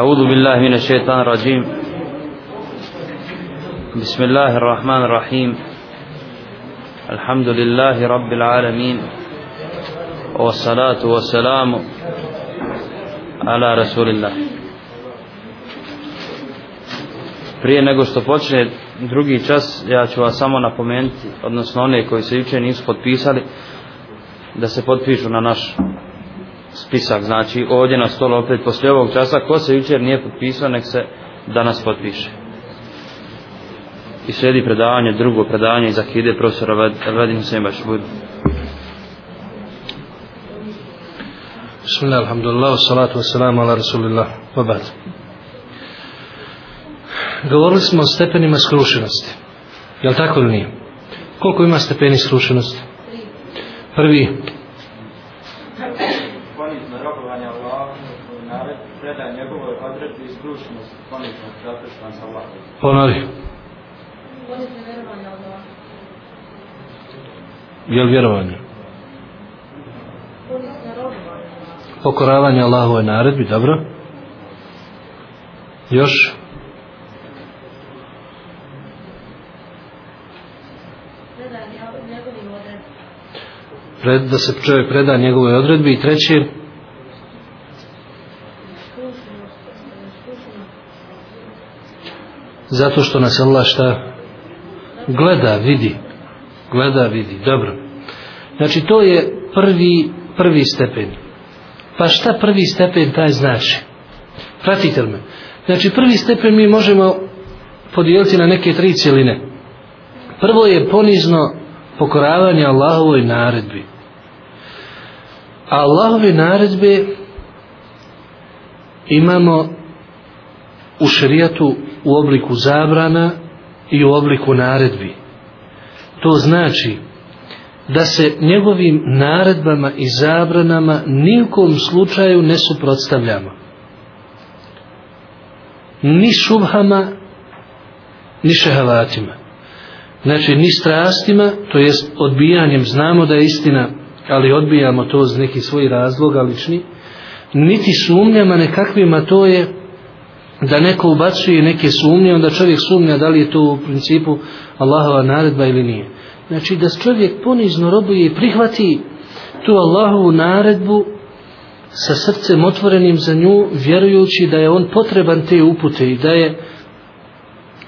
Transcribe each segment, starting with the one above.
أعوذ بالله من الشيطان الرجيم بسم الله الرحمن الرحيم الحمد لله رب العالمين والصلاة والسلام على رسول الله Prije nego što počne drugi čas, ja ću vas samo napomenuti, odnosno one koji se juče nisu potpisali, da se potpišu na naš spisak, znači ovdje na stolu opet poslije ovog časa, ko se jučer nije potpisao, nek se danas potpiše. I sledi predavanje, drugo predavanje iz Akide profesora Vadim Sembaš Budu. Bismillah, alhamdulillah, salatu wassalamu ala rasulillah, wa bat. Govorili smo o stepenima skrušenosti. Je li tako ili nije? Koliko ima stepeni skrušenosti? Prvi. Prvi Ponovi. Je li vjerovanje? Pokoravanje Allahove naredbi, dobro. Još? Pred, da se čovjek preda njegove odredbi i treći zato što nas Allah šta gleda, vidi gleda, vidi, dobro znači to je prvi prvi stepen pa šta prvi stepen taj znači pratite me znači prvi stepen mi možemo podijeliti na neke tri cijeline prvo je ponizno pokoravanje Allahovoj naredbi a Allahove naredbe imamo u šerijatu u obliku zabrana i u obliku naredbi. To znači da se njegovim naredbama i zabranama nijukom slučaju ne suprotstavljamo. Ni šubhama, ni šehavatima. Znači, ni strastima, to jest odbijanjem, znamo da je istina, ali odbijamo to z neki svoj razlog, ali čni, niti sumnjama nekakvima, to je da neko ubacuje neke sumnje, onda čovjek sumnja da li je to u principu Allahova naredba ili nije. Znači da čovjek ponizno robuje i prihvati tu Allahovu naredbu sa srcem otvorenim za nju, vjerujući da je on potreban te upute i da je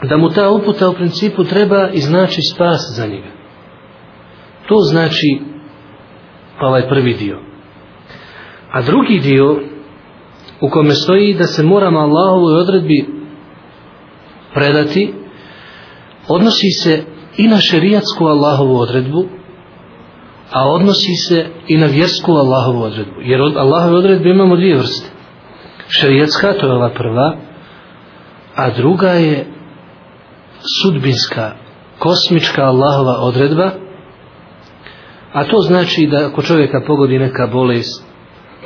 da mu ta uputa u principu treba i znači spas za njega. To znači pa ovaj prvi dio. A drugi dio u kome stoji da se moramo Allahovoj odredbi predati odnosi se i na šerijatsku Allahovu odredbu a odnosi se i na vjersku Allahovu odredbu jer od Allahove odredbe imamo dvije vrste šerijatska to je ova prva a druga je sudbinska kosmička Allahova odredba a to znači da ako čovjeka pogodi neka bolest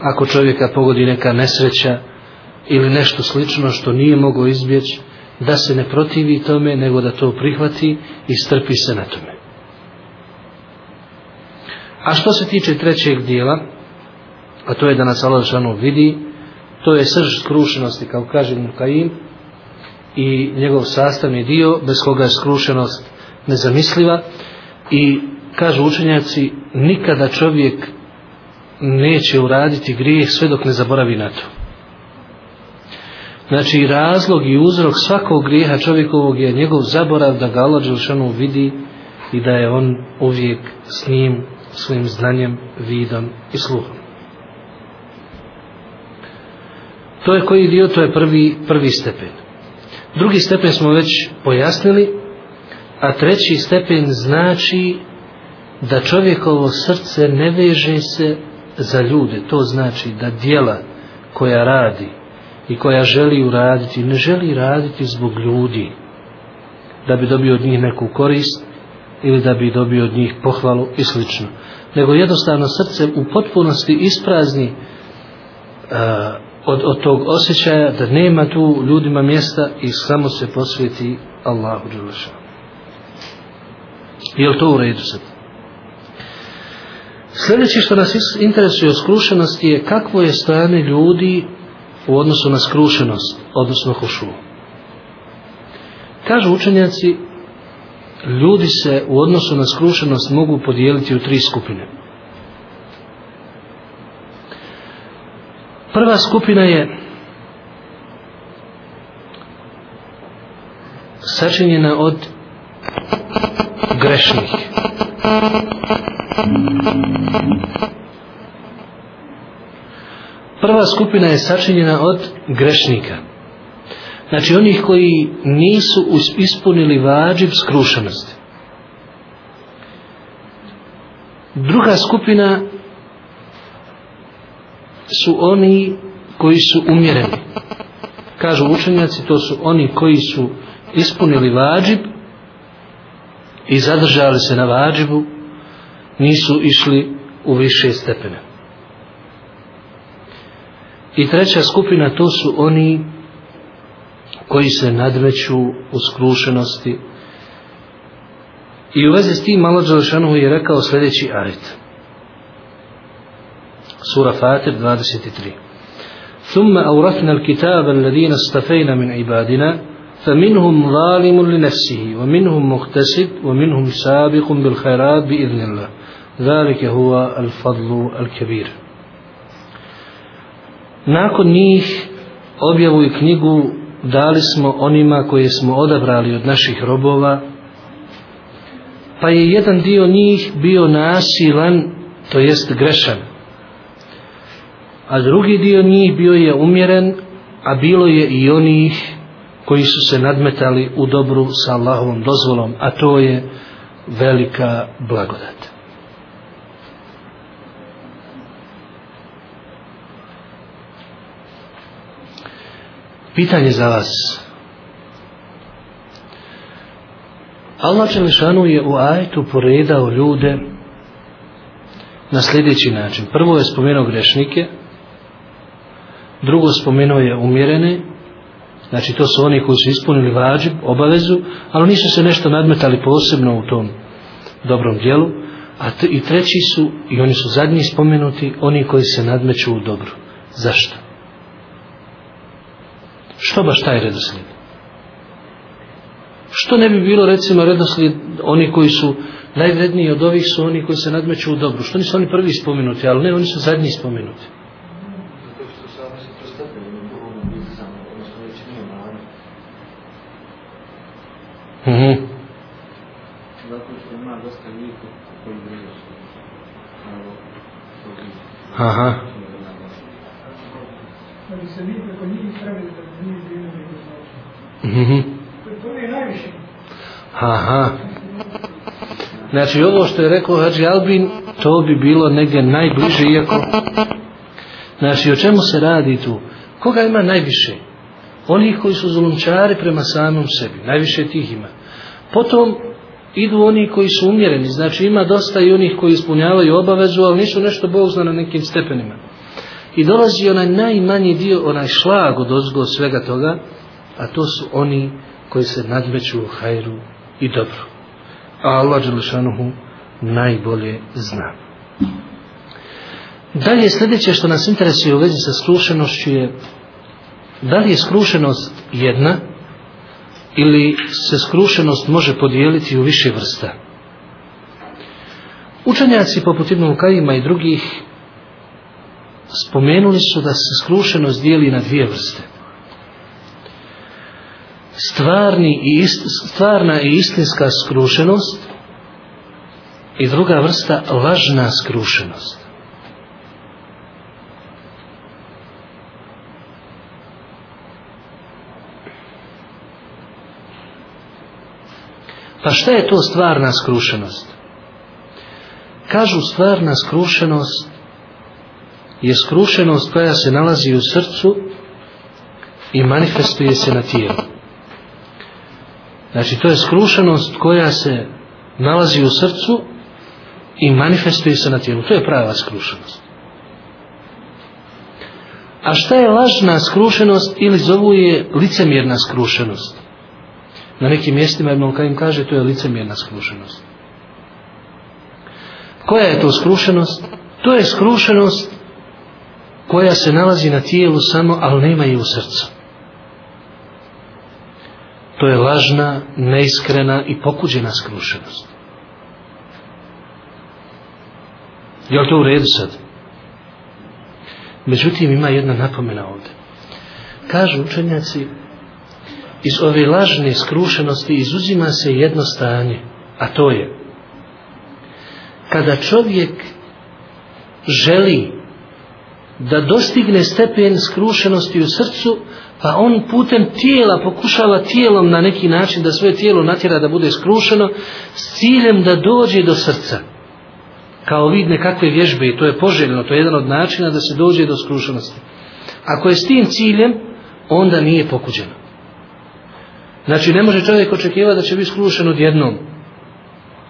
ako čovjeka pogodi neka nesreća ili nešto slično što nije mogao izbjeći, da se ne protivi tome, nego da to prihvati i strpi se na tome. A što se tiče trećeg dijela, a to je da nas Allah šanu vidi, to je srž skrušenosti, kao kaže Mukaim, i njegov sastavni dio, bez koga je skrušenost nezamisliva, i kažu učenjaci, nikada čovjek neće uraditi grijeh sve dok ne zaboravi na to. Znači razlog i uzrok svakog grijeha čovjekovog je njegov zaborav da ga Allah Đelšanu vidi i da je on uvijek s njim, svojim znanjem, vidom i sluhom. To je koji dio, to je prvi, prvi stepen. Drugi stepen smo već pojasnili, a treći stepen znači da čovjekovo srce ne veže se za ljude to znači da dijela koja radi i koja želi uraditi ne želi raditi zbog ljudi da bi dobio od njih neku korist ili da bi dobio od njih pohvalu i slično nego jednostavno srce u potpunosti isprazni a, e, od, od tog osjećaja da nema tu ljudima mjesta i samo se posvjeti Allahu Đulašanu je li to u redu srce? Sljedeće što nas interesuje o skrušenosti je kakvo je stojane ljudi u odnosu na skrušenost, odnosno hošu. Kažu učenjaci, ljudi se u odnosu na skrušenost mogu podijeliti u tri skupine. Prva skupina je sačinjena od grešnih. Prva skupina je sačinjena od grešnika. Znači onih koji nisu ispunili vađiv skrušenosti. Druga skupina su oni koji su umjereni. Kažu učenjaci, to su oni koji su ispunili vađib i zadržali se na vađibu, nisu išli u više stepene. I treća skupina to su oni koji se nadveću u skrušenosti. I u vezi s tim malo Đelešanohu je rekao sljedeći aret. Sura Fatir 23 ثم أورثنا الكتاب الذين استفينا من عبادنا فمنهم ظالم لنفسه ومنهم مختسب ومنهم سابق بالخيرات بإذن الله Zalike huwa al fadlu al kabir. Nakon njih objavu i knjigu dali smo onima koje smo odabrali od naših robova, pa je jedan dio njih bio nasilan, to jest grešan a drugi dio njih bio je umjeren, a bilo je i onih koji su se nadmetali u dobru sa Allahovom dozvolom, a to je velika blagodat. pitanje za vas Allah Čelešanu je u ajtu poredao ljude na sljedeći način. Prvo je spomenuo grešnike, drugo spomenuo je umjerene, znači to su oni koji su ispunili vađib, obavezu, ali nisu se nešto nadmetali posebno u tom dobrom dijelu, a i treći su, i oni su zadnji spomenuti, oni koji se nadmeću u dobru. Zašto? što baš taj redoslijed? Što ne bi bilo recimo redoslijed oni koji su najvredniji od ovih su oni koji se nadmeću u dobru? Što nisu oni prvi spomenuti, ali ne, oni su zadnji spomenuti. Mhm. Aha se mi preko njih sreli da bi njih zvijeli neko zločin. Mhm. To je najviše. Aha. Znači ovo što je rekao Hadži Albin, to bi bilo negdje najbliže iako. Znači o čemu se radi tu? Koga ima najviše? Oni koji su zulumčari prema samom sebi. Najviše tih ima. Potom idu oni koji su umjereni. Znači ima dosta i onih koji ispunjavaju obavezu, ali nisu nešto bog zna na nekim stepenima i dolazi onaj najmanji dio, onaj šlag od ozgo svega toga, a to su oni koji se nadmeću u hajru i dobru. A Allah Đelešanuhu najbolje zna. Dalje sljedeće što nas interesuje u vezi sa skrušenošću je da li je skrušenost jedna ili se skrušenost može podijeliti u više vrsta. Učenjaci poput Ibnu Kajima i drugih spomenuli su da se skrušenost dijeli na dvije vrste. Stvarni i ist, stvarna i istinska skrušenost i druga vrsta lažna skrušenost. Pa šta je to stvarna skrušenost? Kažu stvarna skrušenost je skrušenost koja se nalazi u srcu i manifestuje se na tijelu. Znači, to je skrušenost koja se nalazi u srcu i manifestuje se na tijelu. To je prava skrušenost. A šta je lažna skrušenost ili zovu je licemjerna skrušenost? Na nekim mjestima Ibn Kajim kaže to je licemjerna skrušenost. Koja je to skrušenost? To je skrušenost koja se nalazi na tijelu samo, ali nema je u srcu. To je lažna, neiskrena i pokuđena skrušenost. Je li to u redu sad? Međutim, ima jedna napomena ovde. Kažu učenjaci, iz ove lažne skrušenosti izuzima se jedno stanje, a to je, kada čovjek želi da dostigne stepen skrušenosti u srcu, pa on putem tijela pokušava tijelom na neki način da svoje tijelo natjera da bude skrušeno, s ciljem da dođe do srca. Kao vid nekakve vježbe i to je poželjno, to je jedan od načina da se dođe do skrušenosti. Ako je s tim ciljem, onda nije pokuđeno. Znači, ne može čovjek očekivati da će biti skrušen odjednom.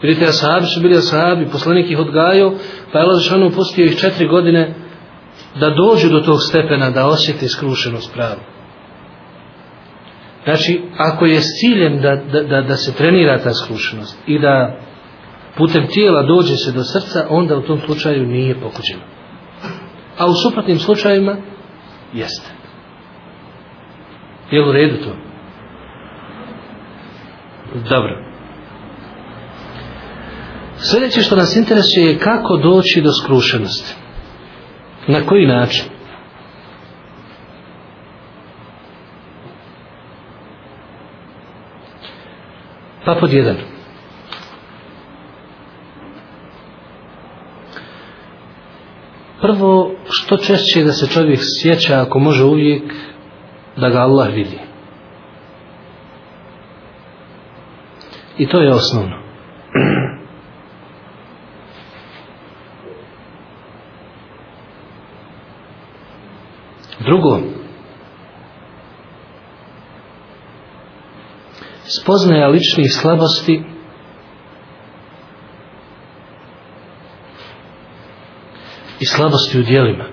Vidite, ashabi su bili ashabi, poslanik ih odgajao, pa je Allah zašao postio ih četiri godine da dođu do tog stepena da osjeti skrušenost pravda. Znači, ako je s ciljem da, da, da, da se trenira ta skrušenost i da putem tijela dođe se do srca, onda u tom slučaju nije pokuđeno. A u suprotnim slučajima, jeste. Je li u redu to? Dobro. Sljedeće što nas interesuje je kako doći do skrušenosti. Na koji način? Pa pod jedan. Prvo, što češće da se čovjek sjeća ako može uvijek da ga Allah vidi. I to je osnovno. Drugo, spoznaja ličnih slabosti i slabosti u dijelima.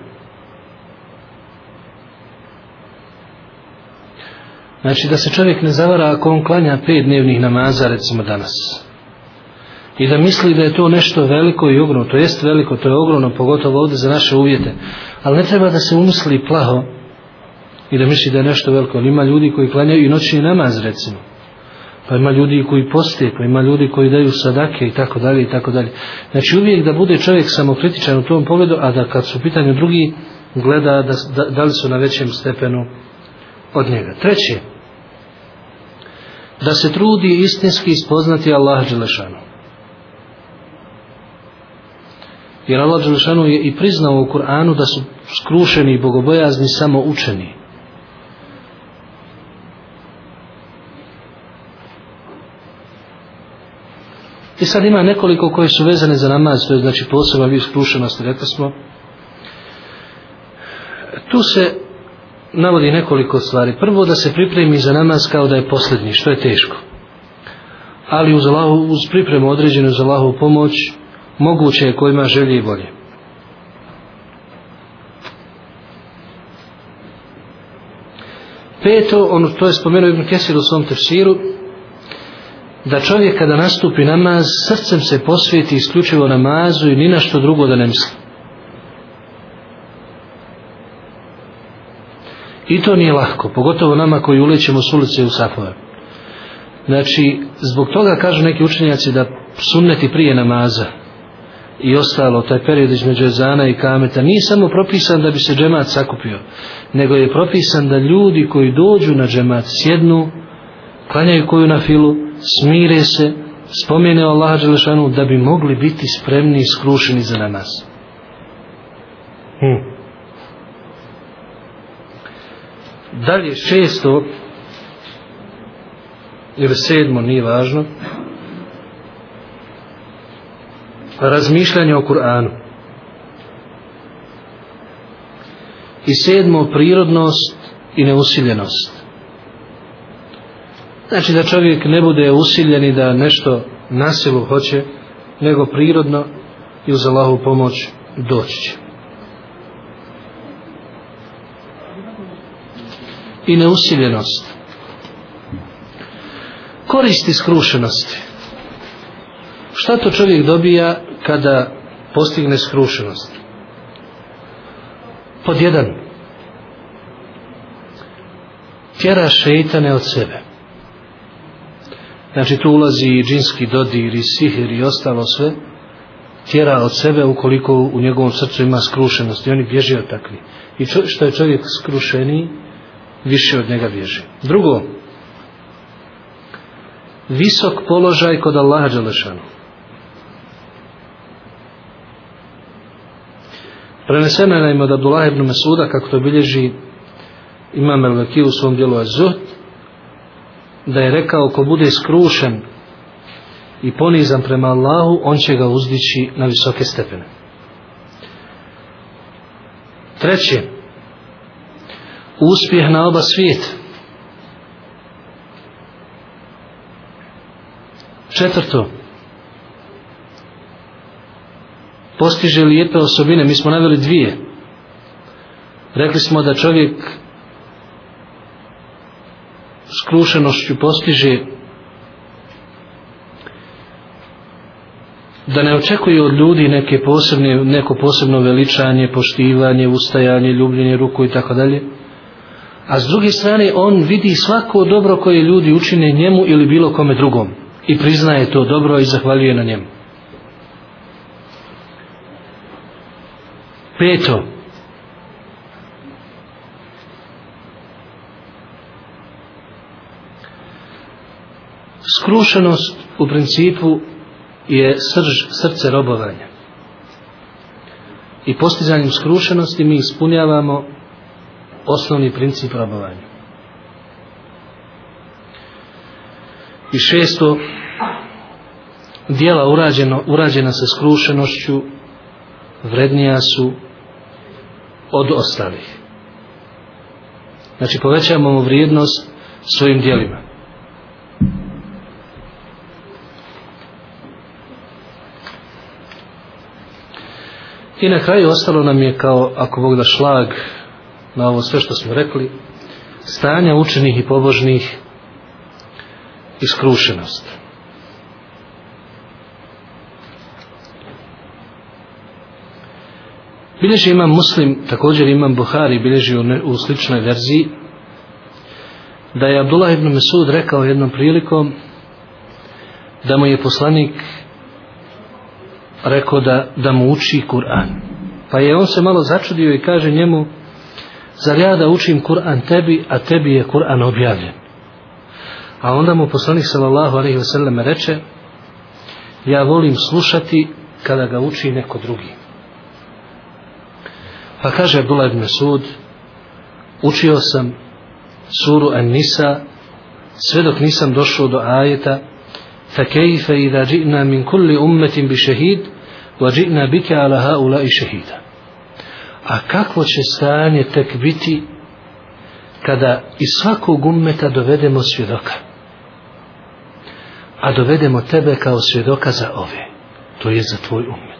Znači da se čovjek ne zavara ako on klanja pet dnevnih namaza recimo danas i da misli da je to nešto veliko i ogromno, to jest veliko, to je ogromno, pogotovo ovdje za naše uvjete, ali ne treba da se umisli plaho i da misli da je nešto veliko, ali ima ljudi koji klanjaju i noćni namaz recimo, pa ima ljudi koji poste, pa ima ljudi koji daju sadake i tako dalje i tako dalje. Znači uvijek da bude čovjek samokritičan u tom pogledu, a da kad su u pitanju drugi, gleda da, da, da li su na većem stepenu od njega. Treće, da se trudi istinski ispoznati Allaha Đelešanova. Jer Allah Đelešanu je i priznao u Kur'anu da su skrušeni i bogobojazni samo učeni. I sad ima nekoliko koje su vezane za namaz, to je znači posebno vi skrušenosti, rekli smo. Tu se navodi nekoliko stvari. Prvo da se pripremi za namaz kao da je posljednji, što je teško. Ali uz, Allah, uz pripremu određenu za Allahovu pomoć, moguće je kojima želje i volje. Peto, ono to je spomenuo Ibn Kesir u svom tefsiru, da čovjek kada nastupi namaz, srcem se posvijeti isključivo namazu i ni na što drugo da ne misli. I to nije lahko, pogotovo nama koji ulećemo s ulice u safove. Znači, zbog toga kažu neki učenjaci da sunneti prije namaza, i ostalo, taj period između ezana i kameta, nije samo propisan da bi se džemat sakupio, nego je propisan da ljudi koji dođu na džemat sjednu, klanjaju koju na filu, smire se, spomene Allaha Đelešanu da bi mogli biti spremni i skrušeni za namaz. Hm. Dalje šesto ili sedmo, nije važno, razmišljanje o Kur'anu. I sedmo, prirodnost i neusiljenost. Znači da čovjek ne bude usiljen i da nešto nasilu hoće, nego prirodno i uz Allahu pomoć doći će. I neusiljenost. Koristi skrušenosti. Šta to čovjek dobija kada postigne skrušenost. Pod jedan, tjera šeitane od sebe. Znači tu ulazi i džinski dodir i sihir i ostalo sve. Tjera od sebe ukoliko u njegovom srcu ima skrušenost i oni bježi od takvi. I što je čovjek skrušeniji, više od njega bježi. Drugo, visok položaj kod Allaha Đelešanu. Preneseno je naime od Abdullah ibn Mesuda, kako to bilježi imam el u svom dijelu Azot, da je rekao, ko bude skrušen i ponizan prema Allahu, on će ga uzdići na visoke stepene. Treće, uspjeh na oba svijet. Četvrto, postiže lijepe osobine, mi smo naveli dvije. Rekli smo da čovjek skrušenošću postiže da ne očekuje od ljudi neke posebne, neko posebno veličanje, poštivanje, ustajanje, ljubljenje ruku i tako dalje. A s druge strane on vidi svako dobro koje ljudi učine njemu ili bilo kome drugom i priznaje to dobro i zahvaljuje na njemu. Peto. Skrušenost u principu je srž srce robovanja. I postizanjem skrušenosti mi ispunjavamo osnovni princip robovanja. I šesto, dijela urađeno, urađena sa skrušenošću vrednija su od ostalih. Znači povećavamo mu vrijednost svojim dijelima. I na kraju ostalo nam je kao, ako Bog da šlag na ovo sve što smo rekli, stanja učenih i pobožnih iskrušenosti. Bilježi imam muslim, također imam Buhari, bilježi u, ne, u sličnoj verziji, da je Abdullah ibn Mesud rekao jednom prilikom da mu je poslanik rekao da, da mu uči Kur'an. Pa je on se malo začudio i kaže njemu, zar ja da učim Kur'an tebi, a tebi je Kur'an objavljen. A onda mu poslanik sallallahu alaihi wa sallam reče, ja volim slušati kada ga uči neko drugi. Pa kaže Abdullah ibn Sud, učio sam suru An-Nisa sve dok nisam došao do ajeta فَكَيْفَ إِذَا جِئْنَا مِنْ كُلِّ أُمَّةٍ بِشَهِيدٍ وَجِئْنَا بِكَ عَلَى هَا أُولَئِ شَهِيدَ A kakvo će stanje tek biti kada iz svakog ummeta dovedemo svjedoka a dovedemo tebe kao svjedoka za ove to je za tvoj ummet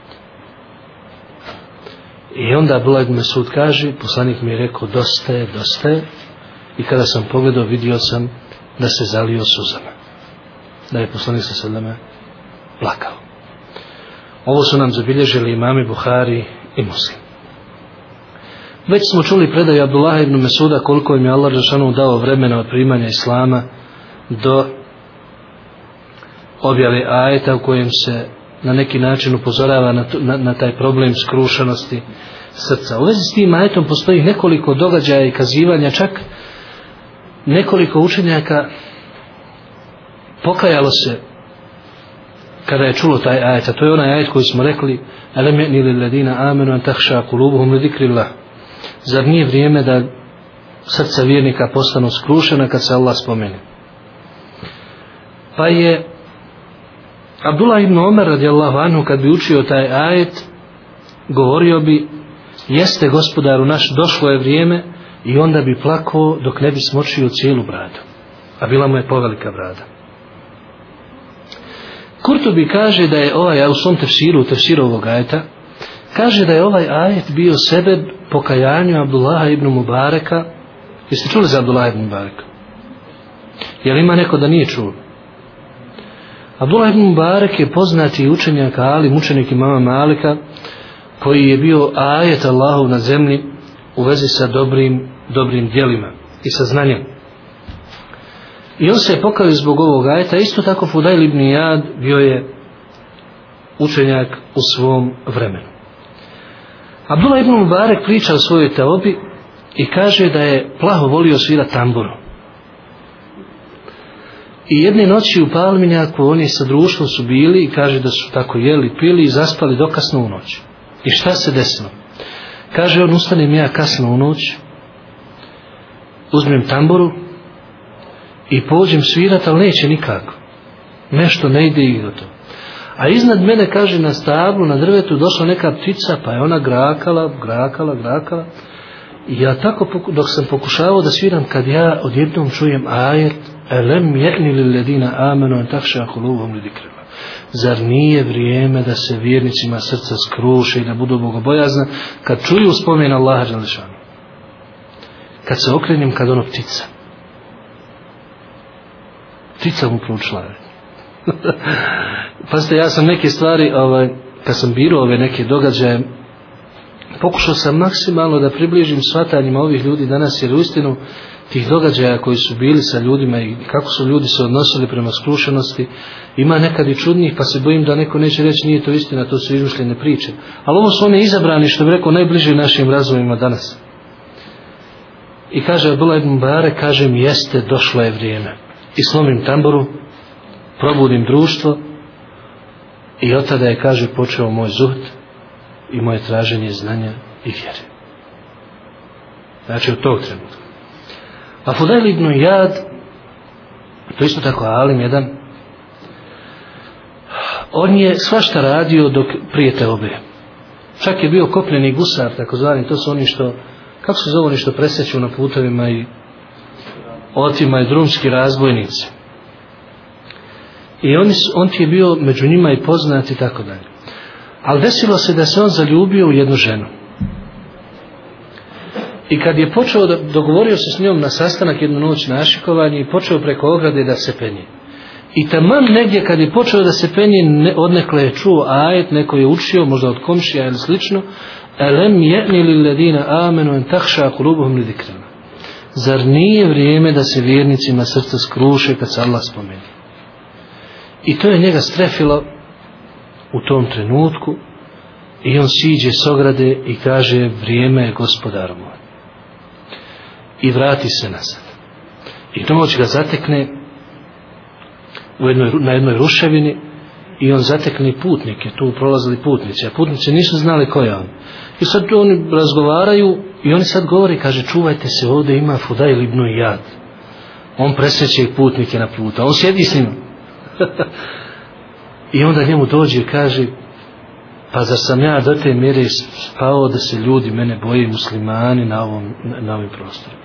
I onda Abdullah ibn Sud kaže, poslanik mi je rekao, dosta je, dosta je. I kada sam pogledao, vidio sam da se zalio suzama. Da je poslanik sa sredama plakao. Ovo su nam zabilježili imami Buhari i Muslim. Već smo čuli predaj Abdullah ibn Mesuda koliko im je Allah Žešanu dao vremena od primanja Islama do objave ajeta u kojem se na neki način upozorava na, na, na taj problem skrušenosti srca. U vezi s tim ajetom postoji nekoliko događaja i kazivanja, čak nekoliko učenjaka pokajalo se kada je čulo taj ajet, a to je onaj ajet koji smo rekli Alem je'ni li ladina amenu an tahša kulubuhum li dikrillah Zar nije vrijeme da srca vjernika postanu skrušena kad se Allah spomeni? Pa je Abdullah ibn Omer radijallahu anhu kad bi učio taj ajet govorio bi jeste gospodaru naš došlo je vrijeme i onda bi plakao dok ne bi smočio cijelu bradu a bila mu je povelika brada Kurtubi kaže da je ovaj u svom tefsiru, u tefsiru ovog ajeta kaže da je ovaj ajet bio sebe pokajanju Abdullaha ibn Mubareka jeste čuli za Abdullaha ibn Mubareka? jel ima neko da nije čuo? Abdullah ibn Mubarak je poznati učenjak Ali, mučenik imama Malika, koji je bio ajet Allahov na zemlji u vezi sa dobrim, dobrim dijelima i sa znanjem. I on se je pokao zbog ovog ajeta, isto tako Fudajl ibn Jad bio je učenjak u svom vremenu. Abdullah ibn Mubarak priča o svojoj teobi i kaže da je plaho volio svira tamburom. I jedne noći u Palminjaku oni sa društvom su bili i kaže da su tako jeli, pili i zaspali do kasno u noć. I šta se desilo? Kaže on, ustanem ja kasno u noć, uzmem tamboru i pođem svirat, ali neće nikako. Nešto ne ide i to. A iznad mene, kaže, na stablu, na drvetu, došla neka ptica, pa je ona grakala, grakala, grakala. I ja tako, dok sam pokušavao da sviram, kad ja odjednom čujem ajet, Elem je'ni li ledina amenu en takša kulubom li dikrema. Zar nije vrijeme da se vjernicima srca skruše i da budu bogobojazna kad čuju spomen Allaha Đalešanu? Kad se okrenim kad ono ptica. Ptica mu proučila. Pazite, ja sam neke stvari, ovaj, kad sam birao ove neke događaje, pokušao sam maksimalno da približim svatanjima ovih ljudi danas, jer u istinu, tih događaja koji su bili sa ljudima i kako su ljudi se odnosili prema skrušenosti, ima nekad i čudnih, pa se bojim da neko neće reći nije to istina, to su izmišljene priče. Ali ovo su one izabrani, što bi rekao, najbliži našim razvojima danas. I kaže Abdullah ibn Bare, kaže mi, jeste, došlo je vrijeme. I slomim tamboru, probudim društvo i od tada je, kaže, počeo moj zuhd i moje traženje znanja i vjere. Znači, od tog trenutka. A Fudail ibn Jad, to isto tako Alim jedan, on je svašta radio dok prije te obe. Čak je bio kopljeni gusar, tako zvani, to su oni što, kako se zove, što presjeću na putovima i otima i drumski razbojnici. I on, on ti je bio među njima i poznati i tako dalje. Ali desilo se da se on zaljubio u jednu ženu. I kad je počeo, dogovorio se s njom na sastanak jednu noć na Ašikovanje i počeo preko ograde da se penje. I tamam negdje kad je počeo da se penje, ne, odnekle je čuo ajet, neko je učio, možda od komšija ili slično, Elem jedni li ledina amenu en tahša kulubuhum li dikrema. Zar nije vrijeme da se vjernicima srca skruše kad se Allah spomeni? I to je njega strefilo u tom trenutku i on siđe s ograde i kaže vrijeme je gospodar moj i vrati se nazad. I noć ga zatekne u jednoj, na jednoj ruševini i on zatekne putnike, tu prolazili putnici, a putnici nisu znali ko je on. I sad oni razgovaraju i oni sad govori, kaže, čuvajte se, ovde ima fudaj libnu i jad. On presjeće putnike na puta, on sjedi s njima. I onda njemu dođe i kaže, pa zar sam ja do te mjere spao da se ljudi mene boje muslimani na, ovom, na, na ovim prostorima.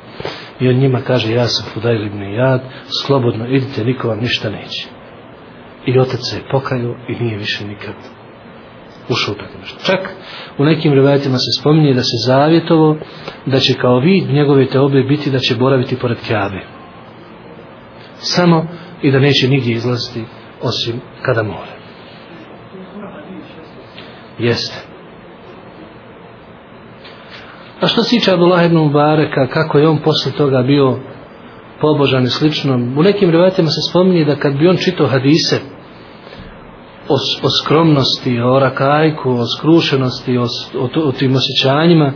I on njima kaže, ja sam Fudail ibn Iyad, slobodno idite, niko vam ništa neće. I otac se je pokajao i nije više nikad ušao u tako nešto. Čak u nekim rivajetima se spominje da se zavjetovo da će kao vid njegove te obje biti da će boraviti pored Kjabe. Samo i da neće nigdje izlaziti osim kada mora. Jeste. A što se tiče Abdullah ibn Mubareka, kako je on posle toga bio pobožan i slično, u nekim rivajatima se spominje da kad bi on čitao hadise o, o skromnosti, o rakajku, o skrušenosti, o, o, o tim osjećanjima,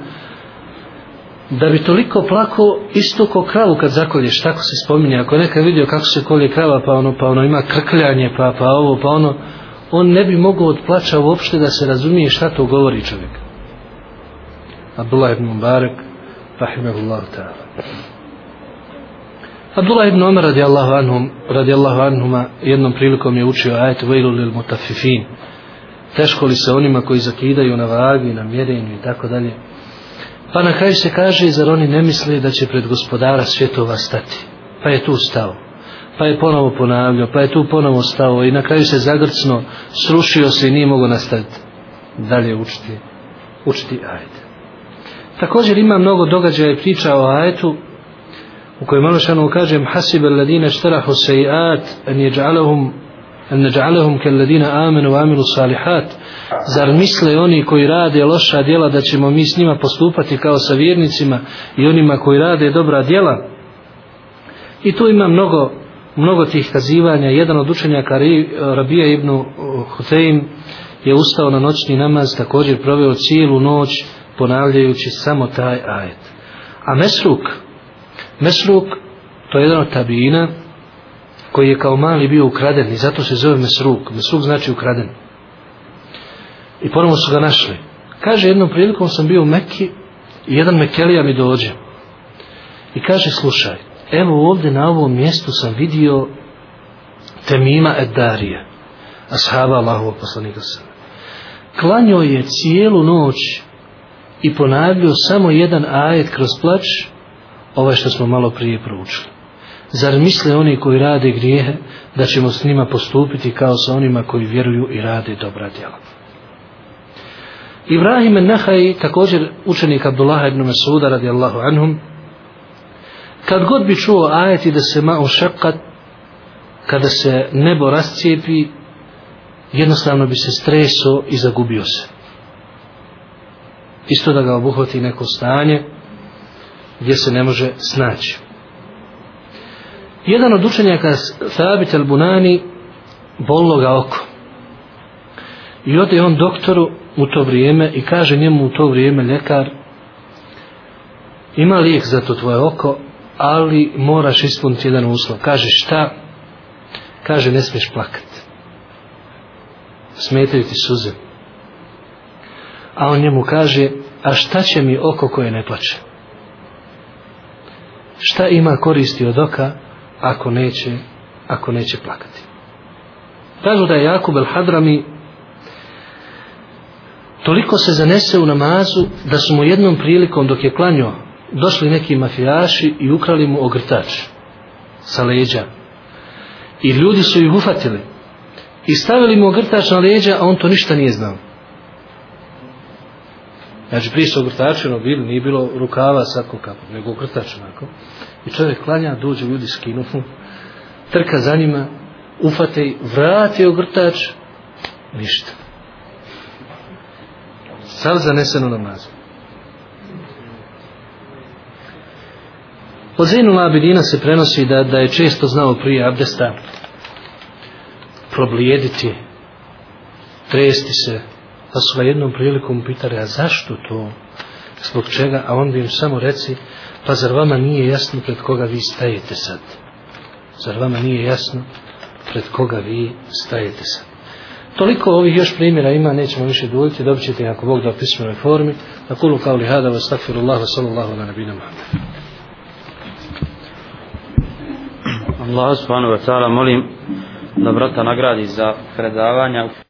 da bi toliko plako isto ko kravu kad zakolješ, tako se spominje. Ako je nekad vidio kako se kolje krava, pa ono, pa ono ima krkljanje, pa, pa ovo, pa ono, on ne bi mogao od plaća uopšte da se razumije šta to govori čovjeka. Abdullah ibn Mubarak rahimahullah ta'ala Abdullah ibn Umar radijallahu anhum radijallahu anhuma jednom prilikom je učio ajet vejlu lil mutafifin teško li se onima koji zakidaju na vagi, na mjerenju i tako dalje pa na kraju se kaže zar oni ne misle da će pred gospodara svjetova stati pa je tu stao pa je ponovo ponavljao, pa je tu ponovo stao i na kraju se zagrcno srušio se i nije mogo nastaviti dalje učiti, učiti ajde. Također ima mnogo događaja i priča o ajetu u kojem Allah šanu kaže Hasibe ladine štarahu sejiat en je džalahum en ne džalahum ke ladine amenu amilu salihat zar misle oni koji rade loša djela da ćemo mi s njima postupati kao sa vjernicima i onima koji rade dobra djela i tu ima mnogo mnogo tih kazivanja jedan od učenjaka Rabija ibn Hutejm je ustao na noćni namaz također proveo cijelu noć ponavljajući samo taj ajet. A Mesruk, Mesruk to je jedan od tabina koji je kao mali bio ukraden i zato se zove Mesruk. Mesruk znači ukraden. I ponovno su ga našli. Kaže, jednom prilikom sam bio u Mekki i jedan Mekelija mi dođe. I kaže, slušaj, evo ovde na ovom mjestu sam vidio Temima Eddarija, ashaba Allahovog poslanika sam. Klanio je cijelu noć i ponavljao samo jedan ajet kroz plač, ovaj što smo malo prije proučili. Zar misle oni koji rade grijehe, da ćemo s njima postupiti kao sa onima koji vjeruju i rade dobra djela? Ibrahim Nahaj, također učenik Abdullah ibn Masuda radi Allahu anhum, kad god bi čuo ajeti da se ma'u šakat, kada se nebo rascijepi, jednostavno bi se streso i zagubio se isto da ga obuhvati neko stanje gdje se ne može snaći. Jedan od učenjaka Thabit al-Bunani bolilo ga oko. I ode on doktoru u to vrijeme i kaže njemu u to vrijeme ljekar ima lijek za to tvoje oko, ali moraš ispuniti jedan uslov. Kaže šta? Kaže ne smiješ plakat. Smetaju ti suze a on njemu kaže a šta će mi oko koje ne plaće šta ima koristi od oka ako neće ako neće plakati kažu da je Jakub el Hadrami toliko se zanese u namazu da su mu jednom prilikom dok je klanio došli neki mafijaši i ukrali mu ogrtač sa leđa i ljudi su ih ufatili i stavili mu ogrtač na leđa a on to ništa nije znao Znači prije se ogrtačeno bili, nije bilo rukava svako kako, nego ogrtačeno ako. I čovjek klanja, dođe ljudi skinu, trka za njima, ufate i vrati ogrtač, ništa. Sav zaneseno namaz. Od Zainu Labidina se prenosi da, da je često znao prije abdesta problijediti, tresti se, pa su ga jednom prilikom pitali, a zašto to? Zbog čega? A on bi im samo reci, pa zar vama nije jasno pred koga vi stajete sad? Zar vama nije jasno pred koga vi stajete sad? Toliko ovih još primjera ima, nećemo više duljiti, dobit ćete ako Bog da u pismenoj formi. Na kulu kao lihada, vas takfiru Allah, vas sallallahu na nabinu mahanu. Allah subhanahu wa ta'ala molim da brata nagradi za predavanja.